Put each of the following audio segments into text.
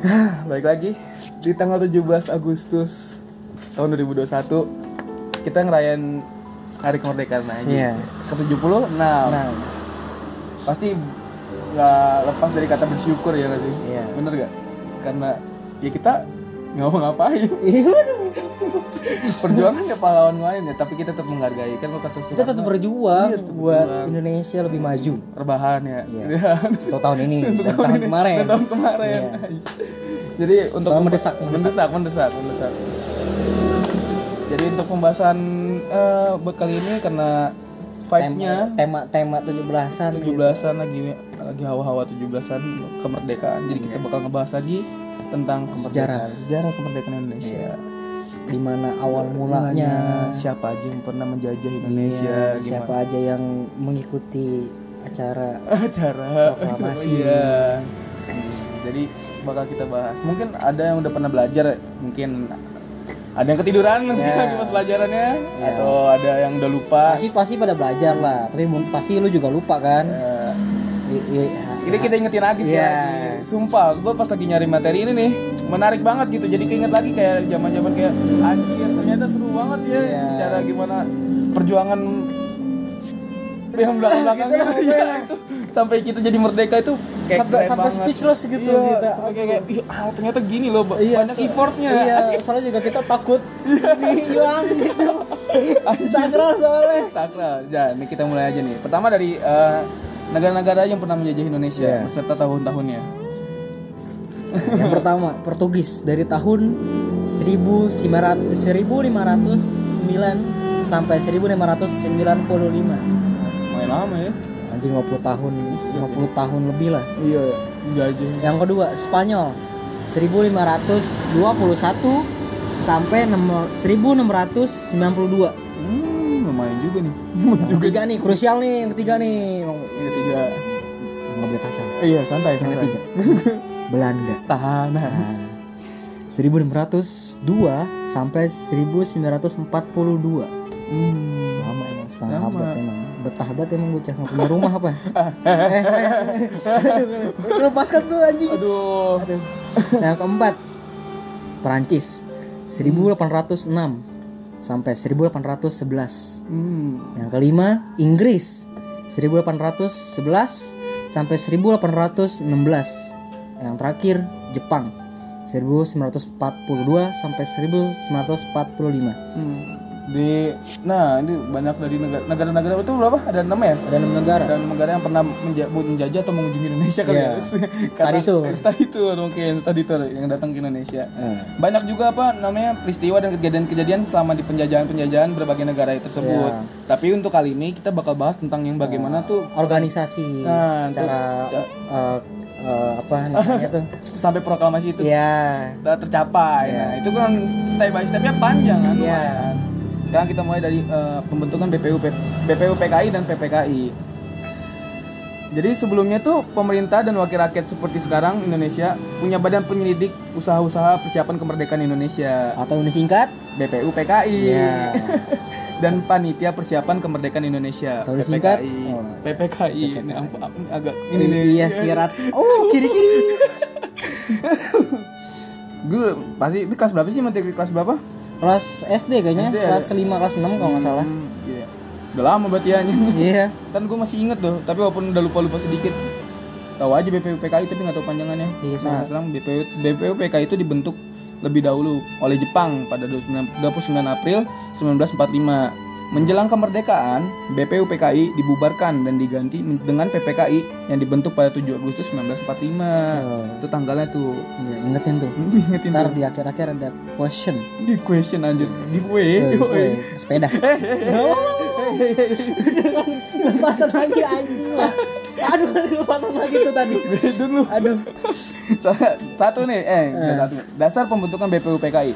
Baik lagi di tanggal 17 Agustus tahun 2021 kita ngerayain hari kemerdekaan aja. Iya. Ke 70 nah, pasti nggak lepas dari kata bersyukur ya nggak sih? Iya. Bener gak? Karena ya kita nggak mau ngapain iya. perjuangan ya pahlawan lain ya tapi kita tetap menghargai kan lo kata kita tetap berjuang Iya, tetap buat berjuang. Indonesia lebih maju. rebahan ya Iya. Untuk tahun ini dan tahun kemarin. Dan tahun kemarin Iya. jadi untuk mendesak, mendesak mendesak mendesak jadi untuk pembahasan buat kali ini karena vibe-nya Tema tema 17-an. 17-an lagi lagi hawa-hawa 17-an kemerdekaan jadi kita bakal ngebahas lagi tentang kemerdekaan sejarah kemerdekaan Indonesia di mana awal mulanya. Siapa aja yang pernah menjajah Indonesia Iya, siapa aja yang mengikuti acara acara. Proklamasi. iya. Hmm, jadi bakal kita bahas. Mungkin ada yang udah pernah belajar mungkin ada yang ketiduran Ya. pas pelajarannya atau ada yang udah lupa. Pasti pasti pada belajar lah. Tapi pasti lu juga lupa kan? I- i- ini kita ingetin lagi Iya. lagi. Sumpah gue pas lagi nyari materi ini nih menarik banget gitu. Jadi keinget lagi kayak zaman zaman kayak anjir ternyata seru banget ya. Iya. cara gimana perjuangan yang belakang belakangnya iya, itu sampai kita jadi merdeka itu sampai sampai speechless gitu Iya, kita. kayak, kayak, "Ih, ah, ternyata gini loh Iya, banyak so- effortnya. Iya, soalnya juga kita takut hilang gitu. Sakral soalnya. sakral. Ya ini kita mulai aja nih. Pertama dari eh, negara-negara yang pernah menjajah Indonesia Iya. beserta tahun-tahunnya Yang pertama, Portugis dari tahun 1900 1509 sampai 1595. main lama ya Anjing 50 tahun, 50 tahun lebih lah. iya menjajah Yang kedua, Spanyol 1521 sampai nem- 1692. Lumayan juga nih. Yang ketiga nih, krusial nih, yang ketiga nih. Yang ketiga. Nggak boleh kasar. Eh, iya, santai, Yang santai. ketiga, Belanda. Tahan. Nah, 1602 sampai 1942. Hmm. Lama emang setengah Lama. abad emang. Betah banget emang bocah nggak punya rumah apa? Aduh, Lepaskan tuh anjing. Aduh. Nah, yang keempat Perancis 1806 sampai 1811. Hmm. Yang kelima Inggris 1811 sampai 1816. Yang terakhir Jepang 1942 sampai 1945. Hmm. Di nah, ini banyak dari negara negara-negara itu berapa? Ada enam ya? Ada enam negara. Dan negara yang pernah menja- menjajah atau mengunjungi Indonesia kali Iya. ya. Tadi tuh. Tadi itu mungkin tadi tuh yang datang ke Indonesia. Eh, Banyak juga apa namanya peristiwa dan kejadian-kejadian selama di penjajahan-penjajahan berbagai negara tersebut. Iya. Tapi untuk kali ini kita bakal bahas tentang yang bagaimana tuh organisasi Nah, itu- cara eh, eh, apa namanya tuh? sampai proklamasi itu Iya. ter- tercapai. Nah, itu kan step by stepnya panjang kan. Lumayan. Sekarang kita mulai dari eh, pembentukan BPU BPU PKI dan PPKI. Jadi sebelumnya tuh pemerintah dan wakil rakyat seperti sekarang Indonesia punya badan penyelidik usaha-usaha persiapan kemerdekaan Indonesia Atau yang disingkat? BPU PKI Iya. dan panitia persiapan kemerdekaan Indonesia Atau disingkat? PPKI Oh. PPKI ini amp- amp- ini agak ini nih Iya sirat. Oh kiri-kiri. gue pasti itu kelas berapa sih materi kelas berapa Kelas SD kayaknya, SD ada? kelas 5 kelas 6 kalau nggak salah. Hmm, iya. udah lama berarti ya. Iya. kan gue masih inget doh tapi walaupun udah lupa lupa sedikit tahu aja BPU PKI tapi nggak tahu panjangannya Iya, nah sekarang BPU BPU PKI itu dibentuk lebih dahulu oleh Jepang pada 29, 29 April 1945 Menjelang kemerdekaan, BPU PKI dibubarkan dan diganti dengan PPKI yang dibentuk pada 7 Agustus 1945. Oh. Itu tanggalnya tuh. Iya, ingetin tuh. Ingetin Ntar tuh. di akhir-akhir ada question. Di question anjir. Giveaway. Eh, Giveaway. eh, Sepeda. Lepasan lagi anjing lah. Aduh, lepasan lagi tuh tadi. Dulu. Aduh. satu nih, eh, nggak satu. Dasar pembentukan BPU PKI.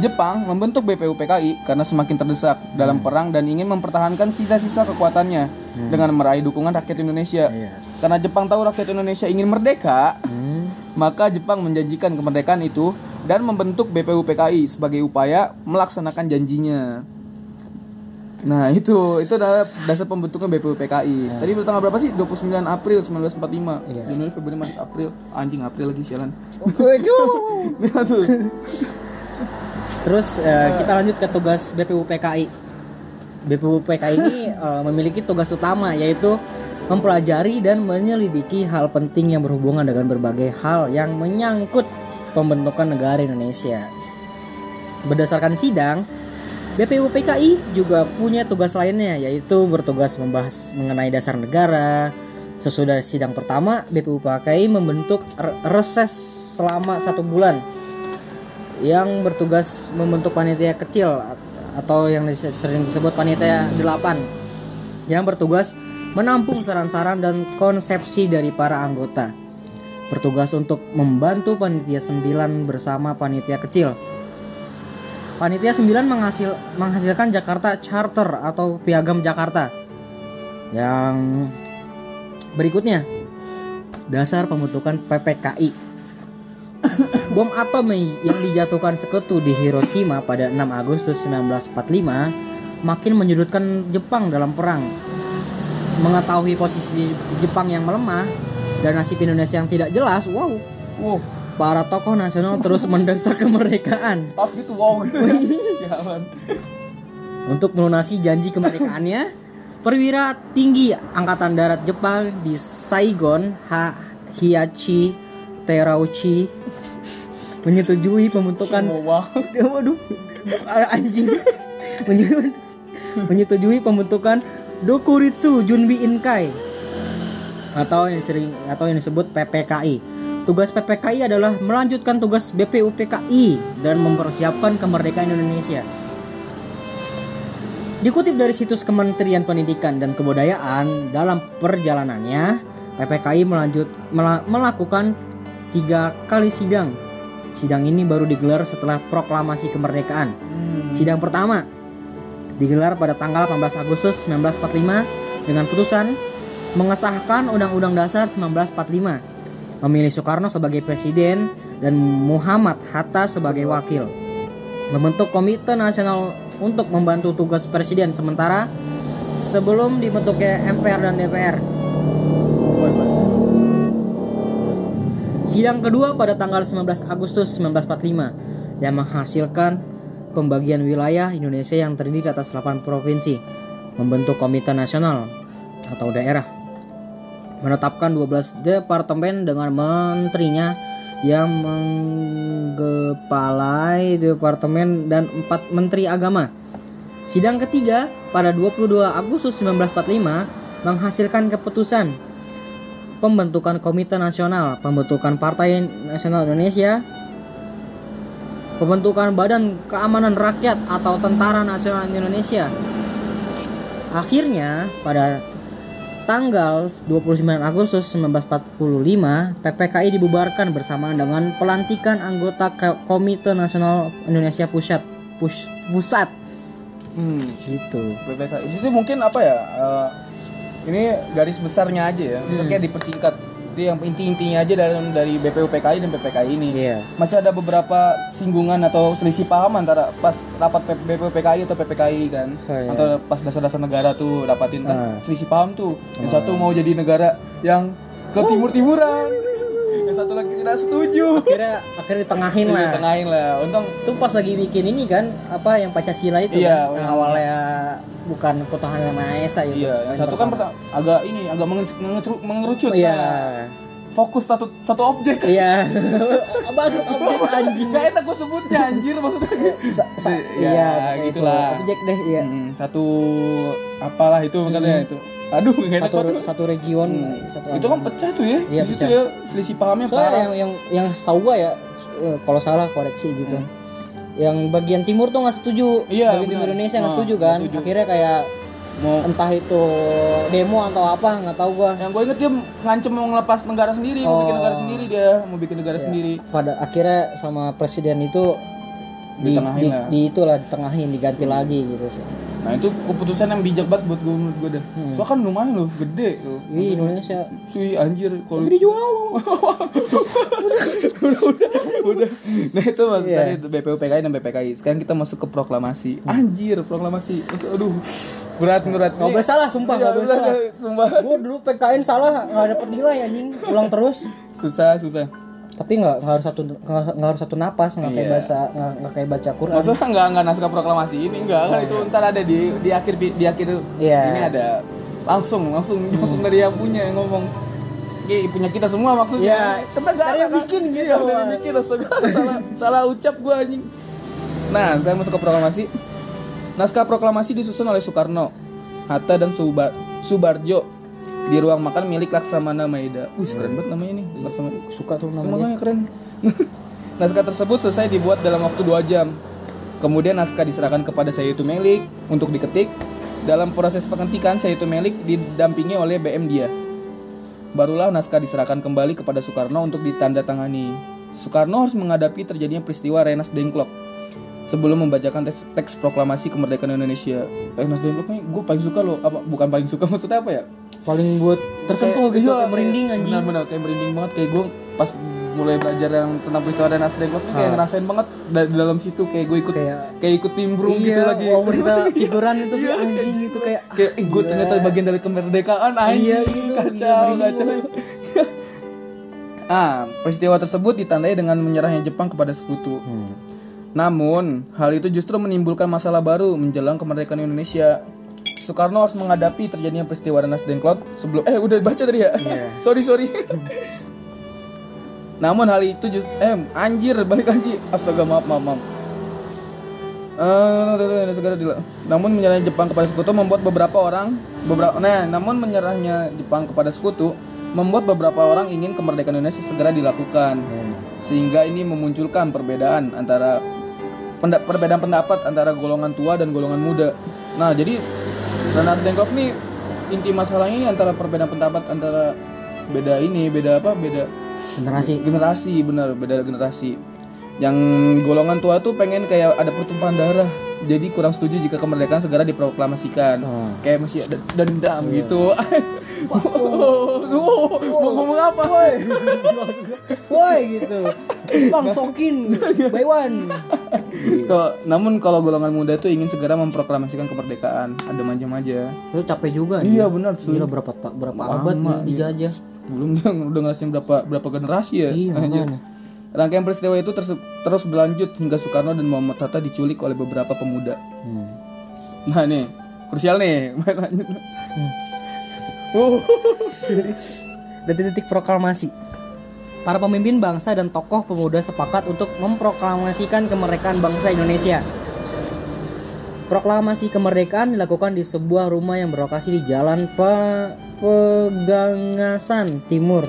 Jepang membentuk BPU PKI karena semakin terdesak dalam perang dan ingin mempertahankan sisa-sisa kekuatannya dengan meraih dukungan rakyat Indonesia. Iya. Karena Jepang tahu rakyat Indonesia ingin merdeka, Hmm. maka Jepang menjanjikan kemerdekaan itu dan membentuk BPU PKI sebagai upaya melaksanakan janjinya. Nah itu itu adalah dasar pembentukan BPUPKI. Tadi itu tanggal berapa sih? 29 April 1945. Iya. Januari, Februari, Maret, April. Anjing April lagi sialan. Waduh. Nah, tuh. Terus eh, kita lanjut ke tugas BPUPKI. BPUPKI ini eh, memiliki tugas utama yaitu mempelajari dan menyelidiki hal penting yang berhubungan dengan berbagai hal yang menyangkut pembentukan negara Indonesia. Berdasarkan sidang, BPUPKI juga punya tugas lainnya yaitu bertugas membahas mengenai dasar negara. Sesudah sidang pertama, BPUPKI membentuk re- reses selama satu bulan yang bertugas membentuk panitia kecil atau yang sering disebut panitia 8 yang bertugas menampung saran-saran dan konsepsi dari para anggota. Bertugas untuk membantu panitia 9 bersama panitia kecil. Panitia 9 menghasil, menghasilkan Jakarta Charter atau Piagam Jakarta. Yang berikutnya dasar pembentukan PPKI. Bom atom yang dijatuhkan sekutu di Hiroshima pada 6 Agustus 1945 makin menyudutkan Jepang dalam perang. Mengetahui posisi Jepang yang melemah dan nasib Indonesia yang tidak jelas, wow, Wow, para tokoh nasional terus mendesak kemerdekaan. pas gitu wow gitu ya. Untuk melunasi janji kemerdekaannya, perwira tinggi Angkatan Darat Jepang di Saigon, ha Hiachi Terauchi, menyetujui pembentukan Wow. waduh anjing Menye- menyetujui pembentukan Dokuritsu Junbi Inkai atau yang sering atau yang disebut PPKI. Tugas PPKI adalah melanjutkan tugas BPUPKI dan mempersiapkan kemerdekaan Indonesia. Dikutip dari situs Kementerian Pendidikan dan Kebudayaan, dalam perjalanannya, PPKI melanjut mela- melakukan tiga kali sidang. Sidang ini baru digelar setelah proklamasi kemerdekaan. Sidang pertama digelar pada tanggal 18 Agustus 1945 dengan putusan mengesahkan Undang-Undang Dasar 1945, memilih Soekarno sebagai presiden dan Muhammad Hatta sebagai wakil membentuk komite nasional untuk membantu tugas presiden sementara sebelum dibentuknya MPR dan DPR. Sidang kedua pada tanggal 19 Agustus 1945 yang menghasilkan pembagian wilayah Indonesia yang terdiri atas 8 provinsi, membentuk komite nasional atau daerah, menetapkan 12 departemen dengan menterinya yang menggepalai departemen dan 4 menteri agama. Sidang ketiga pada 22 Agustus 1945 menghasilkan keputusan pembentukan Komite Nasional, pembentukan Partai Nasional Indonesia, pembentukan Badan Keamanan Rakyat atau Tentara Nasional Indonesia. Akhirnya pada tanggal 29 Agustus 1945 PPKI dibubarkan bersamaan dengan pelantikan anggota Komite Nasional Indonesia Pusat Pus- Pusat Hmm. gitu. PPKI itu mungkin apa ya? eh, ini garis besarnya aja ya. Maksudnya dipersingkat. Itu yang inti-intinya aja dari dari BPUPKI dan PPKI ini. Iya. Masih ada beberapa singgungan atau selisih paham antara pas rapat BPUPKI atau PPKI kan. Oh, iya. Atau pas dasar-dasar negara tuh dapatin kan Ah. selisih paham tuh. Yang satu mau jadi negara yang ke timur-timuran. Yang satu lagi tidak setuju. Akhirnya akhirnya ditengahin lah. Tengahin lah. Untung Itu pas lagi bikin ini kan apa yang Pancasila itu Iya, kan, yang- awalnya bukan ketuhanan yang Maha Esa gitu. Iya, yang satu kan agak ini agak mengerucut, mengerucut, mengerucut. Iya. Nah, fokus satu satu objek. Iya. Bagus objek anjing. Gak enak gue sebutnya anjir maksudnya. Sa- sa- Ya, iya, pokoknya gitulah. itu. Objek deh, iya. Hmm, satu apalah itu katanya itu. Aduh, gak enak Satu banget. satu region, Hmm. satu Itu kan pecah tuh ya. Iya, di situ pecah. ya selisih pahamnya Soalnya parah. yang yang yang tahu gua ya eh, kalau salah koreksi gitu. Yang bagian timur tuh nggak setuju. Iya, bagian timur benar. Indonesia nggak Ah, setuju kan. setuju. Akhirnya kayak Mau entah itu demo atau apa nggak tahu gua. yang gue inget dia ngancem mau ngelepas negara sendiri, mau bikin Oh. negara sendiri dia, mau bikin negara sendiri. Pada akhirnya sama presiden itu di, di, lah. di itulah ditengahin diganti lagi gitu sih. Nah itu keputusan yang bijak banget buat gue menurut gue dah. Soalnya kan lumayan loh, gede loh. Wih Indonesia Sui anjir kalau gede juga lu. udah nah itu maksud Iya. tadi BPUPKI dan BPKI sekarang kita masuk ke proklamasi anjir proklamasi aduh berat berat Nggak boleh salah, sumpah, Iya, nggak boleh salah. sumpah Gue dulu PKN salah nggak dapet nilai anjing, ulang terus. susah susah Tapi nggak nggak harus satu nggak harus satu napas, nggak kayak Iya. bahasa nggak kayak baca Quran. maksudnya nggak nggak naskah proklamasi ini nggak kan itu ntar ada di di akhir di akhir Iya. ini ada langsung langsung langsung dari yang punya yang ngomong Iya, punya kita semua maksudnya. Iya. Nggak Dari ada yang bikin gitu. Iya, dari bikin salah salah ucap gua anjing. Nah, kita masuk ke proklamasi. Naskah proklamasi disusun oleh Soekarno, Hatta dan Suba- Subarjo di ruang makan milik Laksamana Maeda. Wih, keren banget namanya nih. Laksamana. Suka tuh Namanya namanya. keren. naskah tersebut selesai dibuat dalam waktu 2 jam. Kemudian naskah diserahkan kepada Sayyidu Melik untuk diketik. Dalam proses pengetikan, Sayyidu Melik didampingi oleh BM Dia. Barulah naskah diserahkan kembali kepada Soekarno untuk ditandatangani. Soekarno harus menghadapi terjadinya peristiwa Renas Dengklok sebelum membacakan teks, teks proklamasi kemerdekaan Indonesia. Renas Dengklok nih gue paling suka loh, apa bukan paling suka maksudnya apa ya? Paling buat tersentuh gitu, iya, kayak merinding anjing. Benar-benar kayak merinding banget. Kayak gue pas mulai belajar yang tentang peristiwa Renas Dengklok nih kayak ngerasain banget di dalam situ kayak gue ikut Kayak- kayak ikut nimbrung iya, gitu lagi. wow, berita figuran itu Iya, kayak anjing gitu kayak kayak eh, gue ternyata bagian dari kemerdekaan anjing. Iya, gitu, kacau iya, kacau. ah peristiwa tersebut ditandai dengan menyerahnya Jepang kepada sekutu. Hmm. namun hal itu justru menimbulkan masalah baru menjelang kemerdekaan Indonesia Soekarno harus menghadapi terjadinya peristiwa Renas Dengklok sebelum eh udah baca tadi ya? Iya. sorry sorry. Namun hal itu just eh anjir balik lagi. Astaga maaf maaf maaf. Eh, segera dila- namun menyerahnya Jepang kepada sekutu membuat beberapa orang beberapa nah namun menyerahnya Jepang kepada sekutu membuat beberapa orang ingin kemerdekaan Indonesia segera dilakukan. Sehingga ini memunculkan perbedaan antara perbedaan pendapat antara golongan tua dan golongan muda. Nah jadi Renas Dengklok nih inti masalahnya ini antara perbedaan pendapat antara beda ini beda apa? Beda generasi. generasi benar beda generasi. Yang golongan tua tuh pengen kayak ada pertumpahan darah jadi kurang setuju jika kemerdekaan segera diproklamasikan. Oh. kayak masih ada dendam gitu. Oh, mau ngomong apa? Woi. Gitu. Bang sokin. By one. Kok- namun kalau golongan muda tuh ingin segera memproklamasikan kemerdekaan. Ada macam aja lu capek juga iya benar gila berapa berapa abad dijajah. belum udah ngerasain berapa berapa generasi ya? Iya Rangkaian peristiwa itu terus, terus berlanjut hingga Soekarno dan Muhammad Hatta diculik oleh beberapa pemuda. Hmm. Nah nih, krusial nih. Lanjut. Uh, detik-detik proklamasi para pemimpin bangsa dan tokoh pemuda sepakat untuk memproklamasikan kemerdekaan bangsa Indonesia Proklamasi kemerdekaan dilakukan di sebuah rumah yang berlokasi di Jalan Pe- Pegangasan Timur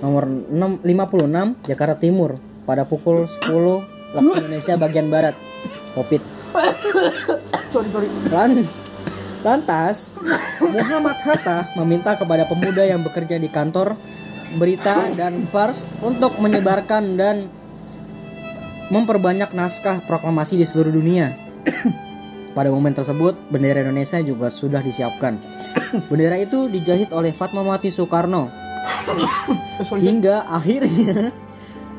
nomor 6 56 Jakarta Timur pada pukul 10 waktu Indonesia bagian barat. Covid. sorry sorry. Lan- Lantas, Muhammad Hatta meminta kepada pemuda yang bekerja di kantor berita dan pers untuk menyebarkan dan memperbanyak naskah proklamasi di seluruh dunia. Pada momen tersebut, bendera Indonesia juga sudah disiapkan. Bendera itu dijahit oleh Fatmawati Soekarno. Hingga akhirnya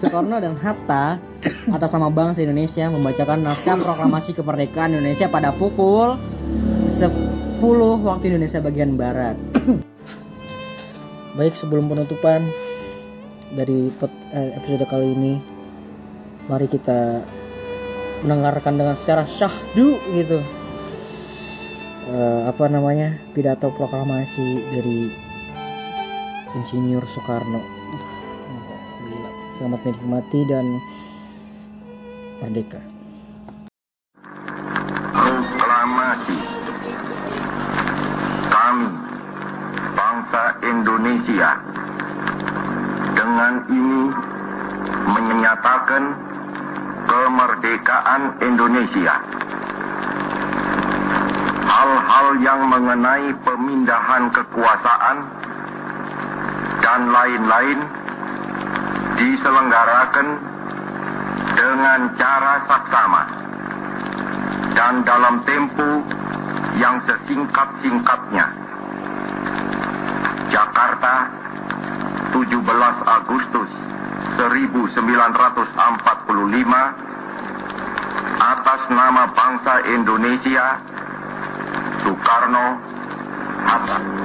Soekarno dan Hatta atas nama bangsa Indonesia membacakan naskah proklamasi kemerdekaan Indonesia pada pukul 10 waktu Indonesia bagian barat. Baik sebelum penutupan dari eh, episode kali ini, mari kita mendengarkan dengan secara syahdu gitu. Eh, apa namanya pidato proklamasi dari Insinyur Soekarno. Selamat menikmati dan merdeka. Proklamasi Kami Bangsa Indonesia Dengan ini Menyatakan Kemerdekaan Indonesia Hal-hal yang mengenai pemindahan kekuasaan Dan lain-lain Diselenggarakan Dengan cara saksama dan dalam tempo yang sesingkat-singkatnya. Jakarta, 17 Agustus atas nama bangsa Indonesia Soekarno Hatta.